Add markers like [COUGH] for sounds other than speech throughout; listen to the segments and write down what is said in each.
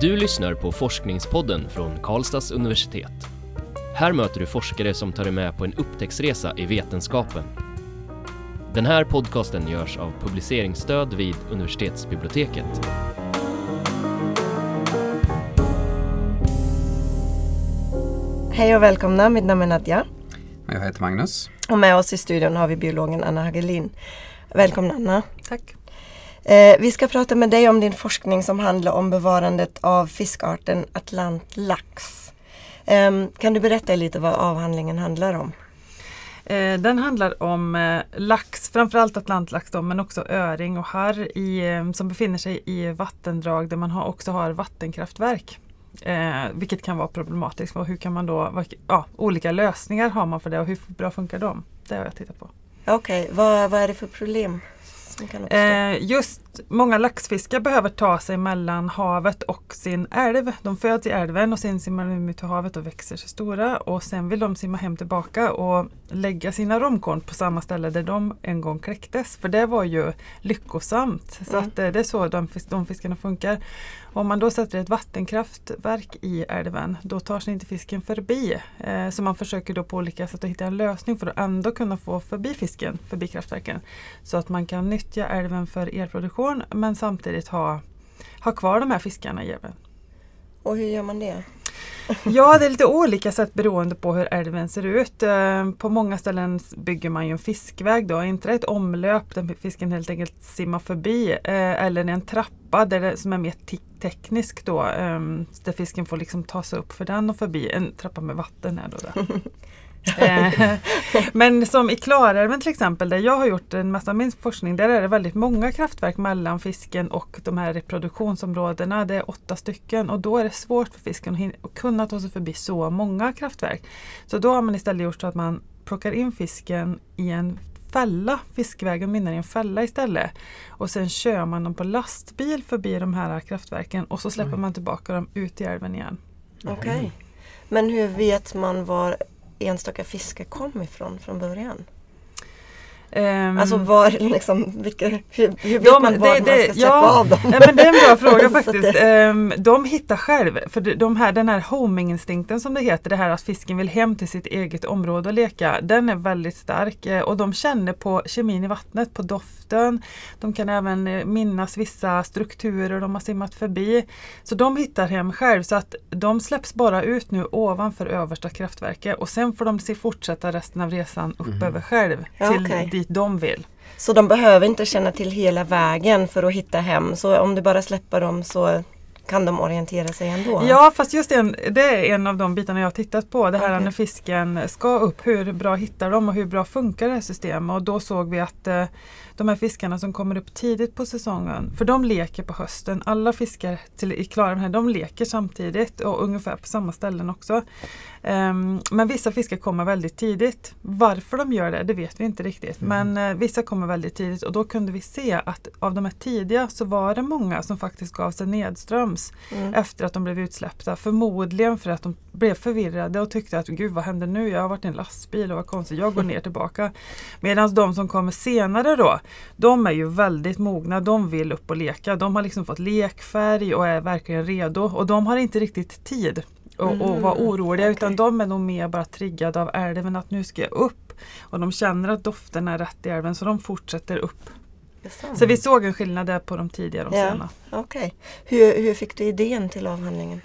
Du lyssnar på Forskningspodden från Karlstads universitet. Här möter du forskare som tar dig med på en upptäcktsresa i vetenskapen. Den här podcasten görs av publiceringsstöd vid universitetsbiblioteket. Hej och välkomna, mitt namn är Nadja. Jag heter Magnus. Och med oss i studion har vi biologen Anna Hagelin. Välkommen Anna. Tack. Eh, vi ska prata med dig om din forskning som handlar om bevarandet av fiskarten atlantlax. Eh, kan du berätta lite vad avhandlingen handlar om? Eh, den handlar om eh, lax, framförallt atlantlax då, men också öring och harr i, eh, som befinner sig i vattendrag där man har, också har vattenkraftverk. Eh, vilket kan vara problematiskt. Och hur kan man då, ja, olika lösningar har man för det och hur bra funkar de? Det har jag tittat på. Okej, okay. vad, vad är det för problem? Eh, just många laxfiskar behöver ta sig mellan havet och sin älv. De föds i älven och sen simmar de ut i havet och växer sig stora och sen vill de simma hem tillbaka och lägga sina romkorn på samma ställe där de en gång kläcktes. För det var ju lyckosamt. Så mm. att, eh, det är så de, de fiskarna funkar. Om man då sätter ett vattenkraftverk i älven då tar sig inte fisken förbi. Eh, så man försöker då på olika sätt att hitta en lösning för att ändå kunna få förbi fisken, förbi kraftverken. Så att man kan nyttja älven för elproduktion men samtidigt ha, ha kvar de här fiskarna i älven. Och hur gör man det? Ja, det är lite olika sätt beroende på hur älven ser ut. Eh, på många ställen bygger man ju en fiskväg då, inte ett omlöp där fisken helt enkelt simmar förbi eh, eller en trappa där det, som är mer teknisk då, eh, där fisken får liksom ta sig upp för den och förbi. En trappa med vatten är då det. [LAUGHS] Eh, [LAUGHS] men som i Klarälven till exempel, där jag har gjort en massa min forskning, där är det väldigt många kraftverk mellan fisken och de här reproduktionsområdena. Det är åtta stycken och då är det svårt för fisken att kunna ta sig förbi så många kraftverk. Så då har man istället gjort så att man plockar in fisken i en fälla. Fiskvägen mynnar i en fälla istället. Och sen kör man dem på lastbil förbi de här kraftverken och så släpper man tillbaka dem ut i älven igen. Okej. Okay. Men hur vet man var enstaka fiskar kom ifrån från början? Um, alltså var, [LAUGHS] liksom, vilka, hur, hur vet ja, man var det, man ska släppa ja, av dem? Ja, men det är en bra fråga [LAUGHS] faktiskt. Um, de hittar själv, för de här, den här homing-instinkten som det heter, det här att fisken vill hem till sitt eget område och leka, den är väldigt stark eh, och de känner på kemin i vattnet, på doften. De kan även eh, minnas vissa strukturer de har simmat förbi. Så de hittar hem själv så att de släpps bara ut nu ovanför översta kraftverket och sen får de se fortsätta resten av resan upp mm. över själv. Till okay dit de vill. Så de behöver inte känna till hela vägen för att hitta hem. Så om du bara släpper dem så kan de orientera sig ändå? Ja fast just en, det är en av de bitarna jag har tittat på. Det här okay. när fisken ska upp. Hur bra hittar de och hur bra funkar det här systemet? Och då såg vi att eh, de här fiskarna som kommer upp tidigt på säsongen, för de leker på hösten. Alla fiskar till, i Klarälven här, de leker samtidigt och ungefär på samma ställen också. Um, men vissa fiskar kommer väldigt tidigt. Varför de gör det, det vet vi inte riktigt. Mm. Men uh, vissa kommer väldigt tidigt och då kunde vi se att av de här tidiga så var det många som faktiskt gav sig nedströms mm. efter att de blev utsläppta. Förmodligen för att de blev förvirrade och tyckte att gud vad händer nu? Jag har varit i en lastbil och vad konstigt, jag går ner tillbaka. Medan de som kommer senare då, de är ju väldigt mogna, de vill upp och leka. De har liksom fått lekfärg och är verkligen redo och de har inte riktigt tid och, mm. och vara oroliga utan de är nog mer bara triggade av älven att nu ska jag upp. Och de känner att doften är rätt i älven så de fortsätter upp. Så vi såg en skillnad där på de tidiga och de ja, sena. Okay. Hur, hur fick du idén till avhandlingen?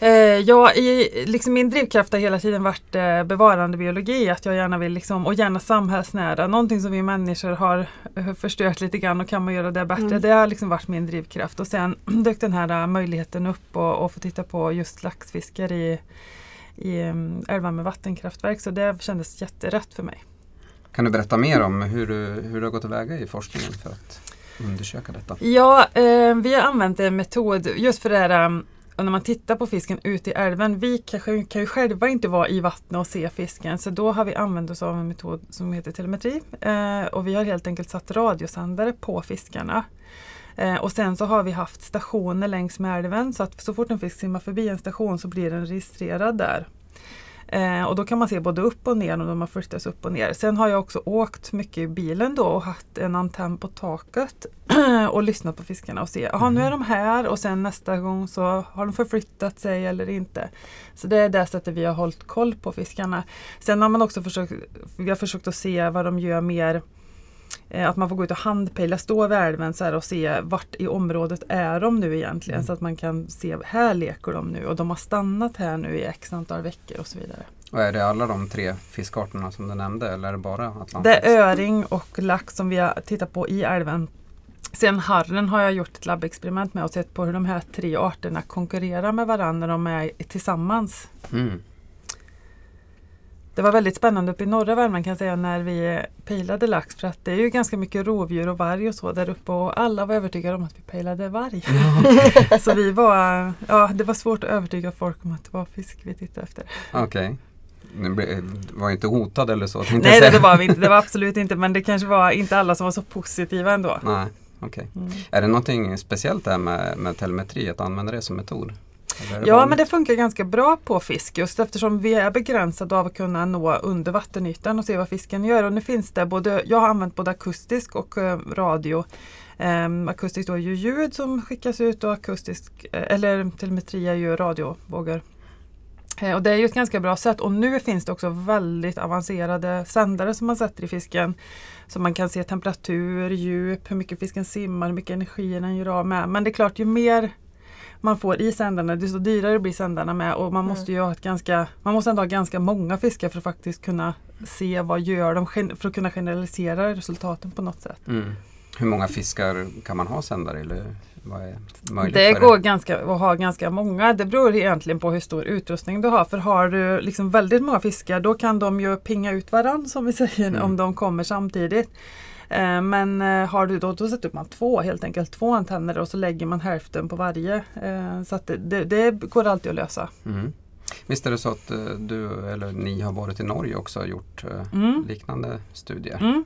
Eh, ja, i, liksom min drivkraft har hela tiden varit eh, bevarandebiologi, att jag gärna vill liksom, och gärna samhällsnära, någonting som vi människor har eh, förstört lite grann och kan man göra det bättre. Mm. Det har liksom varit min drivkraft och sen [CLEARS THROAT] dök den här uh, möjligheten upp och, och få titta på just laxfiskar i, i um, älvar med vattenkraftverk så det kändes jätterätt för mig. Kan du berätta mer om hur du, hur du har gått tillväga i forskningen för att undersöka detta? Ja, eh, vi har använt en metod just för det här och när man tittar på fisken ute i älven, vi kanske, kan ju själva inte vara i vattnet och se fisken så då har vi använt oss av en metod som heter telemetri eh, och vi har helt enkelt satt radiosändare på fiskarna. Eh, och sen så har vi haft stationer längs med älven så att så fort en fisk simmar förbi en station så blir den registrerad där. Eh, och då kan man se både upp och ner och de har flyttats upp och ner. Sen har jag också åkt mycket i bilen då och haft en antenn på taket [CLEARS THROAT] och lyssnat på fiskarna och se, jaha nu är de här och sen nästa gång så har de förflyttat sig eller inte. Så det är det sättet vi har hållit koll på fiskarna. Sen har man också försökt, vi har försökt att se vad de gör mer att man får gå ut och handpejla, stå vid älven så och se vart i området är de nu egentligen. Mm. Så att man kan se, här leker de nu och de har stannat här nu i x antal veckor och så vidare. Och är det alla de tre fiskarterna som du nämnde eller är det bara Atlantis? Det är öring och lax som vi har tittat på i älven. Sen harren har jag gjort ett labbexperiment med och sett på hur de här tre arterna konkurrerar med varandra när de är tillsammans. Mm. Det var väldigt spännande uppe i norra Värmland kan jag säga när vi pejlade lax för att det är ju ganska mycket rovdjur och varg och så där uppe och alla var övertygade om att vi pejlade varg. Ja. [LAUGHS] så vi var, ja det var svårt att övertyga folk om att det var fisk vi tittade efter. Okej. Okay. var inte hotad eller så? Nej det, det var vi inte, det var [LAUGHS] absolut inte men det kanske var inte alla som var så positiva ändå. Nej, okay. Mm. Är det någonting speciellt där med, med telemetri, att använda det som metod? Ja men det funkar ganska bra på fisk just eftersom vi är begränsade av att kunna nå under vattenytan och se vad fisken gör. Och nu finns det både, jag har använt både akustisk och uh, radio. Um, akustiskt är ju ljud som skickas ut och akustisk, uh, eller telemetri är ju radiovågor. Uh, och det är ju ett ganska bra sätt och nu finns det också väldigt avancerade sändare som man sätter i fisken. Så man kan se temperatur, djup, hur mycket fisken simmar, hur mycket energi den gör av med. Men det är klart ju mer man får i sändarna, desto dyrare blir sändarna med och man mm. måste ju ha ett ganska, man måste ändå ha ganska många fiskar för att faktiskt kunna se vad gör de för att kunna generalisera resultaten på något sätt. Mm. Hur många fiskar kan man ha sändare eller vad är möjligt? Det går ganska, att ha ganska många. Det beror egentligen på hur stor utrustning du har. För har du liksom väldigt många fiskar då kan de ju pinga ut varandra som vi säger mm. om de kommer samtidigt. Eh, men eh, har du då, då sätter man två helt enkelt, två antenner och så lägger man hälften på varje. Eh, så att det, det går alltid att lösa. Mm. Visst är det så att du eller ni har varit i Norge också och gjort mm. liknande studier? Mm.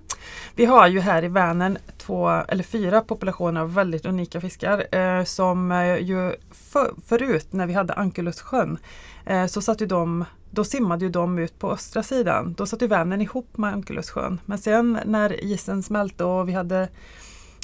Vi har ju här i Vänern två eller fyra populationer av väldigt unika fiskar eh, som ju för, förut när vi hade Ankelussjön eh, så satt ju de då simmade ju de ut på östra sidan. Då satt ju Vänern ihop med Ankelussjön. Men sen när isen smälte och vi hade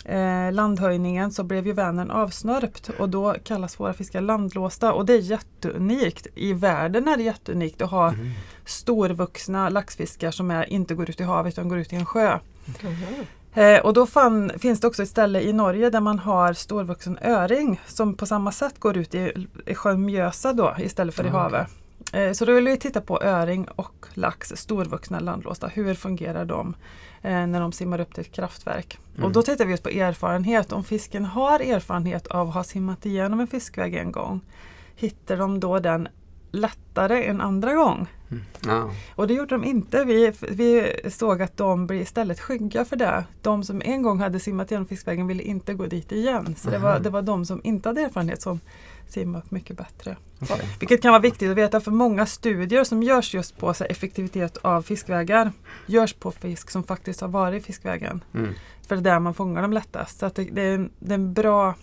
eh, landhöjningen så blev ju Vänern avsnörpt och då kallas våra fiskar landlåsta och det är jätteunikt. I världen är det jätteunikt att ha mm. storvuxna laxfiskar som är, inte går ut i havet utan går ut i en sjö. Mm. Eh, och då fann, finns det också ett ställe i Norge där man har storvuxen öring som på samma sätt går ut i, i sjön Mjösa då istället för i havet. Eh, så då vill vi titta på öring och lax, storvuxna landlåsta. Hur fungerar de eh, när de simmar upp till ett kraftverk? Mm. Och då tittar vi just på erfarenhet. Om fisken har erfarenhet av att ha simmat igenom en fiskväg en gång, hittar de då den lättare en andra gång? Mm. Ja. Och det gjorde de inte. Vi, vi såg att de blir istället skygga för det. De som en gång hade simmat genom fiskvägen ville inte gå dit igen. Så det var, det var de som inte hade erfarenhet som simma upp mycket bättre. Okay. Vilket kan vara viktigt att veta för många studier som görs just på så effektivitet av fiskvägar görs på fisk som faktiskt har varit i fiskvägen. Mm. För det är där man fångar dem lättast. Så det, det, är en, det är en bra,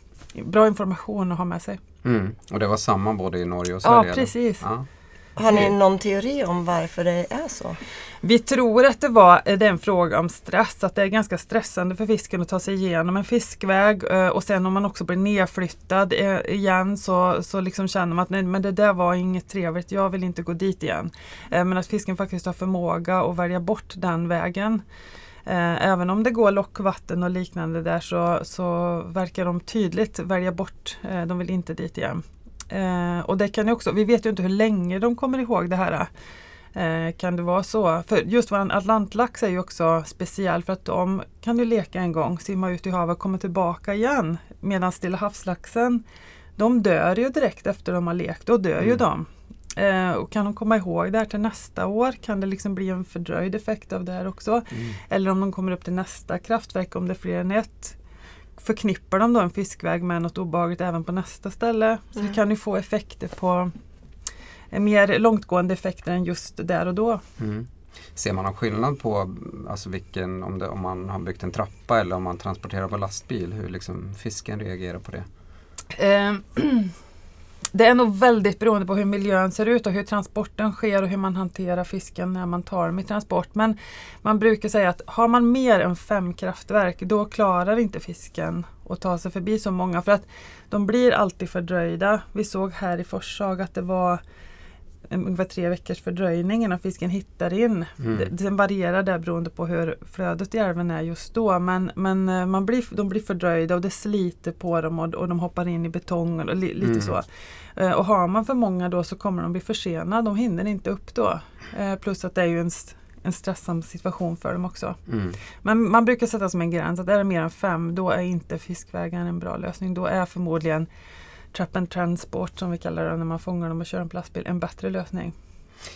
bra information att ha med sig. Mm. Och det var samma både i Norge och Sverige? Ja, precis. Ja. Har ni någon teori om varför det är så? Vi tror att det var det är en fråga om stress, att det är ganska stressande för fisken att ta sig igenom en fiskväg eh, och sen om man också blir nedflyttad eh, igen så, så liksom känner man att nej men det där var inget trevligt, jag vill inte gå dit igen. Eh, men att fisken faktiskt har förmåga att välja bort den vägen. Även om det går lockvatten och liknande där så, så verkar de tydligt välja bort, de vill inte dit igen. Eh, och det kan också, vi vet ju inte hur länge de kommer ihåg det här. Eh, kan det vara så? För just vår atlantlax är ju också speciell för att de kan ju leka en gång, simma ut i havet och komma tillbaka igen. Medan Stilla havslaxen, de dör ju direkt efter de har lekt, då dör mm. ju de. Eh, och kan de komma ihåg det här till nästa år? Kan det liksom bli en fördröjd effekt av det här också? Mm. Eller om de kommer upp till nästa kraftverk, om det är fler än ett förknippar de då en fiskväg med något obehagligt även på nästa ställe. Så mm. det kan ju få effekter på mer långtgående effekter än just där och då. Mm. Ser man någon skillnad på alltså vilken, om, det, om man har byggt en trappa eller om man transporterar på lastbil? Hur liksom fisken reagerar på det? Eh, [CLEARS THROAT] Det är nog väldigt beroende på hur miljön ser ut och hur transporten sker och hur man hanterar fisken när man tar dem i transport. Men man brukar säga att har man mer än fem kraftverk då klarar inte fisken att ta sig förbi så många för att de blir alltid fördröjda. Vi såg här i Forshaga att det var ungefär tre veckors fördröjning innan fisken hittar in. Mm. Det, det varierar där beroende på hur flödet i älven är just då men, men eh, man blir, de blir fördröjda och det sliter på dem och, och de hoppar in i betong och li, lite mm. så. Eh, och har man för många då så kommer de bli försenade, de hinner inte upp då. Eh, plus att det är ju en en stressam situation för dem också. Mm. Men man brukar sätta som en gräns att är det mer än fem då är inte fiskvägen en bra lösning. Då är förmodligen trap and transport som vi kallar det när man fångar dem och kör en plastbil en bättre lösning.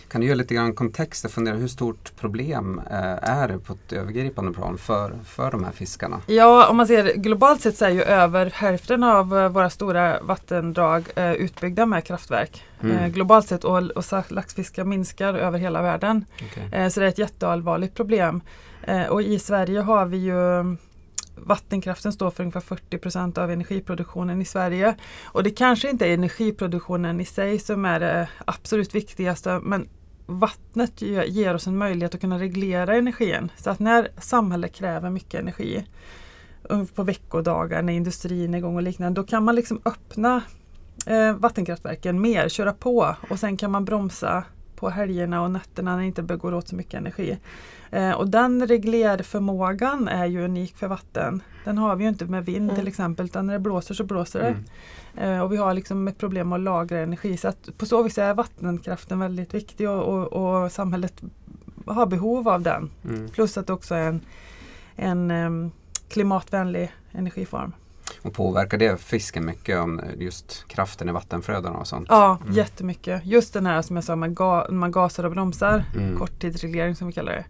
Kan du ge lite grann kontext och fundera hur stort problem eh, är det på ett övergripande plan för, för de här fiskarna? Ja, om man ser globalt sett så är ju över hälften av eh, våra stora vattendrag eh, utbyggda med kraftverk. Mm. globalt sett och, och laxfiskar minskar över hela världen. Okay. så det är ett jätteallvarligt problem. och i Sverige har vi ju vattenkraften står för ungefär 40 procent av energiproduktionen i Sverige. Och det kanske inte är energiproduktionen i sig som är det absolut viktigaste men vattnet ger oss en möjlighet att kunna reglera energin. Så att när samhället kräver mycket energi um, på veckodagar när industrin är igång och liknande, då kan man liksom öppna eh, vattenkraftverken mer, köra på och sen kan man bromsa på helgerna och nätterna när det inte går åt så mycket energi. Eh, och den reglerförmågan är ju unik för vatten. Den har vi ju inte med vind mm. till exempel utan när det blåser så blåser det. Mm. Eh, och vi har liksom ett problem att lagra energi så att på så vis är vattenkraften väldigt viktig och, och, och samhället har behov av den. Mm. Plus att det också är en, en um, klimatvänlig energiform. Och påverkar det fisken mycket om just kraften i vattenflödena och sånt? Ja, mm. jättemycket. Just den här som jag sa med ga man gasar och bromsar, mm. korttidsreglering som vi kallar det.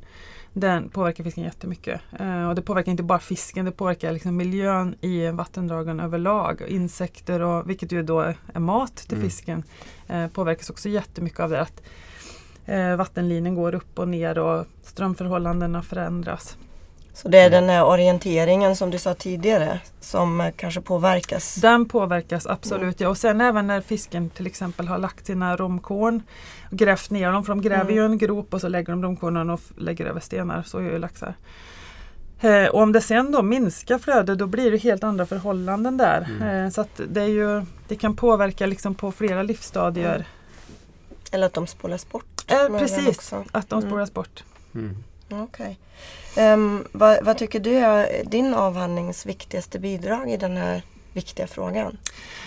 Den påverkar fisken jättemycket. Uh, och det påverkar inte bara fisken, det påverkar liksom miljön i vattendragen överlag. Insekter och vilket ju då är mat till mm. fisken uh, påverkas också jättemycket av det. Att uh, vattenlinjen går upp och ner och strömförhållandena förändras. Så det är den här orienteringen som du sa tidigare som kanske påverkas? Den påverkas absolut ja. Och sen även när fisken till exempel har lagt sina romkorn och grävt ner dem. För de gräver mm. ju en grop och så lägger de romkornen och lägger över stenar. Så gör ju laxar. Eh, och om det sen då minskar flödet då blir det helt andra förhållanden där. Mm. Eh, så att det, är ju, det kan påverka liksom på flera livsstadier. Mm. Eller att de spolas bort. Eh, precis, att de mm. spolas bort. Okej. Okay. Um, vad, vad, tycker du är din avhandlings viktigaste bidrag i den här viktiga frågan?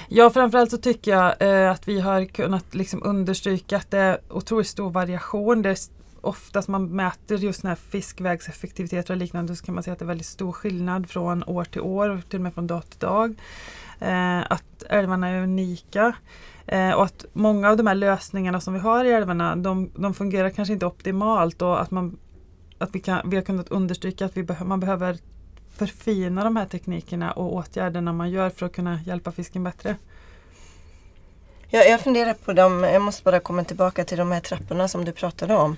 Ja framförallt så tycker jag eh, att vi har kunnat liksom understryka att det är otroligt stor variation. Det är oftast man mäter just när fiskvägseffektivitet och liknande så kan man se att det är väldigt stor skillnad från år till år och till och med från dag till dag. Eh, att älvarna är unika. Eh, och att många av de här lösningarna som vi har i älvarna de, de fungerar kanske inte optimalt och att man att vi, kan, vi har kunnat understryka att vi be man behöver förfina de här teknikerna och åtgärderna man gör för att kunna hjälpa fisken bättre. Ja, jag funderar på dem, jag måste bara komma tillbaka till de här trapporna som du pratade om.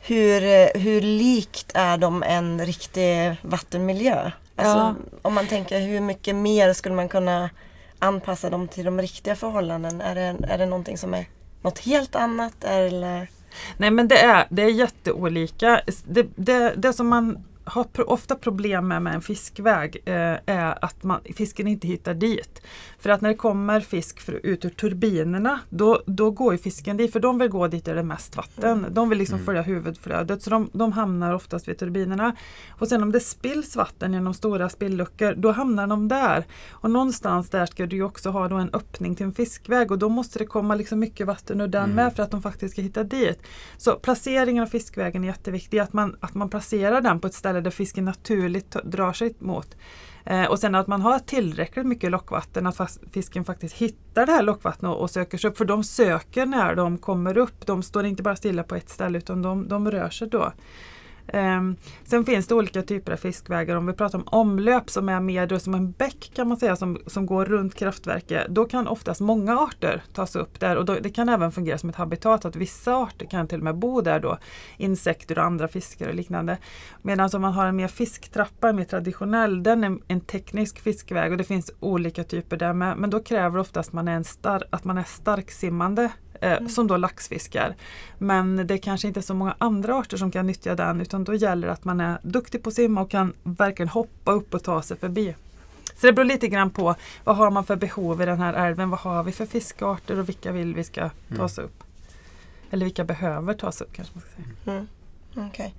Hur, hur likt är de en riktig vattenmiljö? Alltså, ja. Om man tänker hur mycket mer skulle man kunna anpassa dem till de riktiga förhållanden? Är det, är det någonting som är något helt annat? Eller? Nej men det är, det är jätteolika. Det, det, det som man har ofta problem med med en fiskväg eh, är att man, fisken inte hittar dit. För att när det kommer fisk för, ut ur turbinerna då, då går ju fisken dit för de vill gå dit där det är mest vatten. Mm. De vill liksom mm. följa huvudflödet så de, de hamnar oftast vid turbinerna. Och sen om det spills vatten genom stora spillluckor då hamnar de där. Och någonstans där ska du också ha en öppning till en fiskväg och då måste det komma liksom mycket vatten ur den mm. med för att de faktiskt ska hitta dit. Så placeringen av fiskvägen är jätteviktig, att man, att man placerar den på ett ställe där fisken naturligt drar sig mot. Eh, och sen att man har tillräckligt mycket lockvatten, att fisken faktiskt hittar det här lockvattnet och, och söker sig upp. För de söker när de kommer upp. De står inte bara stilla på ett ställe utan de, de rör sig då. Um, sen finns det olika typer av fiskvägar. Om vi pratar om omlöp som är mer då som en bäck kan man säga som, som går runt kraftverket. Då kan oftast många arter tas upp där och då, det kan även fungera som ett habitat. att Vissa arter kan till och med bo där då. Insekter och andra fiskar och liknande. Medan om man har en mer fisktrappa, en mer traditionell, den är en teknisk fiskväg och det finns olika typer där med. Men då kräver oftast man är en star att man är starksimmande mm. som då laxfiskar. Men det är kanske inte är så många andra arter som kan nyttja den utan då gäller det att man är duktig på att simma och kan verkligen hoppa upp och ta sig förbi. Så det beror lite grann på vad har man för behov i den här älven, vad har vi för fiskarter och vilka vill vi ska mm. ta sig upp. Eller vilka behöver tas upp kanske man ska säga. Mm. Okay. Um,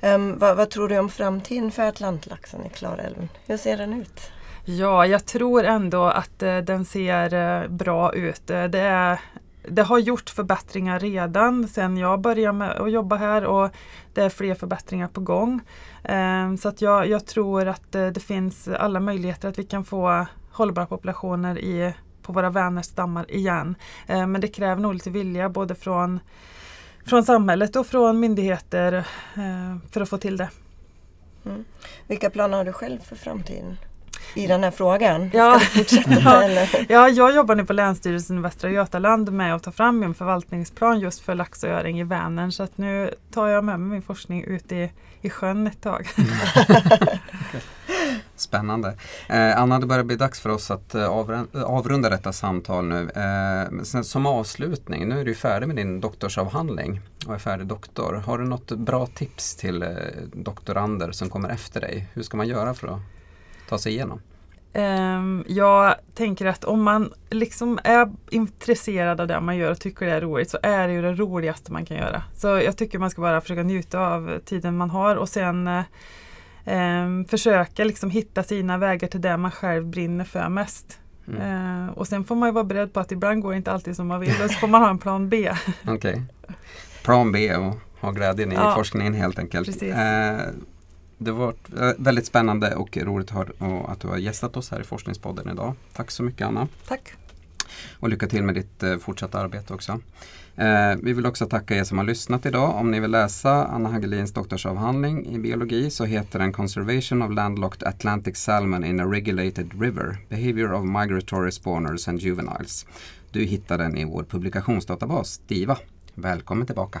ehm, vad, vad, tror du om framtiden för atlantlaxen i Klarälven? Hur ser den ut? Ja, jag tror ändå att uh, den ser uh, bra ut. Uh, det är det har gjort förbättringar redan sedan jag började med att jobba här och det är fler förbättringar på gång. Ehm, så att jag, jag tror att eh, det finns alla möjligheter att vi kan få hållbara populationer i, på våra Vänerstammar igen. Ehm, men det kräver nog lite vilja både från, från samhället och från myndigheter eh, för att få till det. Mm. Vilka planer har du själv för framtiden? I den här frågan? Ja. Ska fortsätta, [LAUGHS] ja. Ja, jag jobbar nu på Länsstyrelsen i Västra Götaland med att ta fram en förvaltningsplan just för lax och öring i Vänern. Så att nu tar jag med mig min forskning ut i, i sjön ett tag. [LAUGHS] Spännande. Eh, Anna, det börjar bli dags för oss att eh, avrunda detta samtal nu. Eh, sen, som avslutning, nu är du färdig med din doktorsavhandling och är färdig doktor. Har du något bra tips till eh, doktorander som kommer efter dig? Hur ska man göra för att ta sig igenom? Um, jag tänker att om man liksom är intresserad av det man gör och tycker det är roligt så är det ju det roligaste man kan göra. Så jag tycker man ska bara försöka njuta av tiden man har och sen um, försöka liksom hitta sina vägar till det man själv brinner för mest. Mm. Uh, och sen får man ju vara beredd på att ibland går det inte alltid som man vill och så får man ha en plan B. [LAUGHS] Okej. Okay. Plan B och ha glädjen i ja, forskningen helt enkelt. Precis. Uh, det var väldigt spännande och roligt att du har gästat oss här i Forskningspodden idag. Tack så mycket Anna. Tack. Och lycka till med ditt eh, fortsatta arbete också. Eh, vi vill också tacka er som har lyssnat idag. Om ni vill läsa Anna Hagelins doktorsavhandling i biologi så heter den Conservation of Landlocked Atlantic Salmon in a Regulated River. Behavior of Migratory Spawners and Juveniles. Du hittar den i vår publikationsdatabas DIVA. Välkommen tillbaka.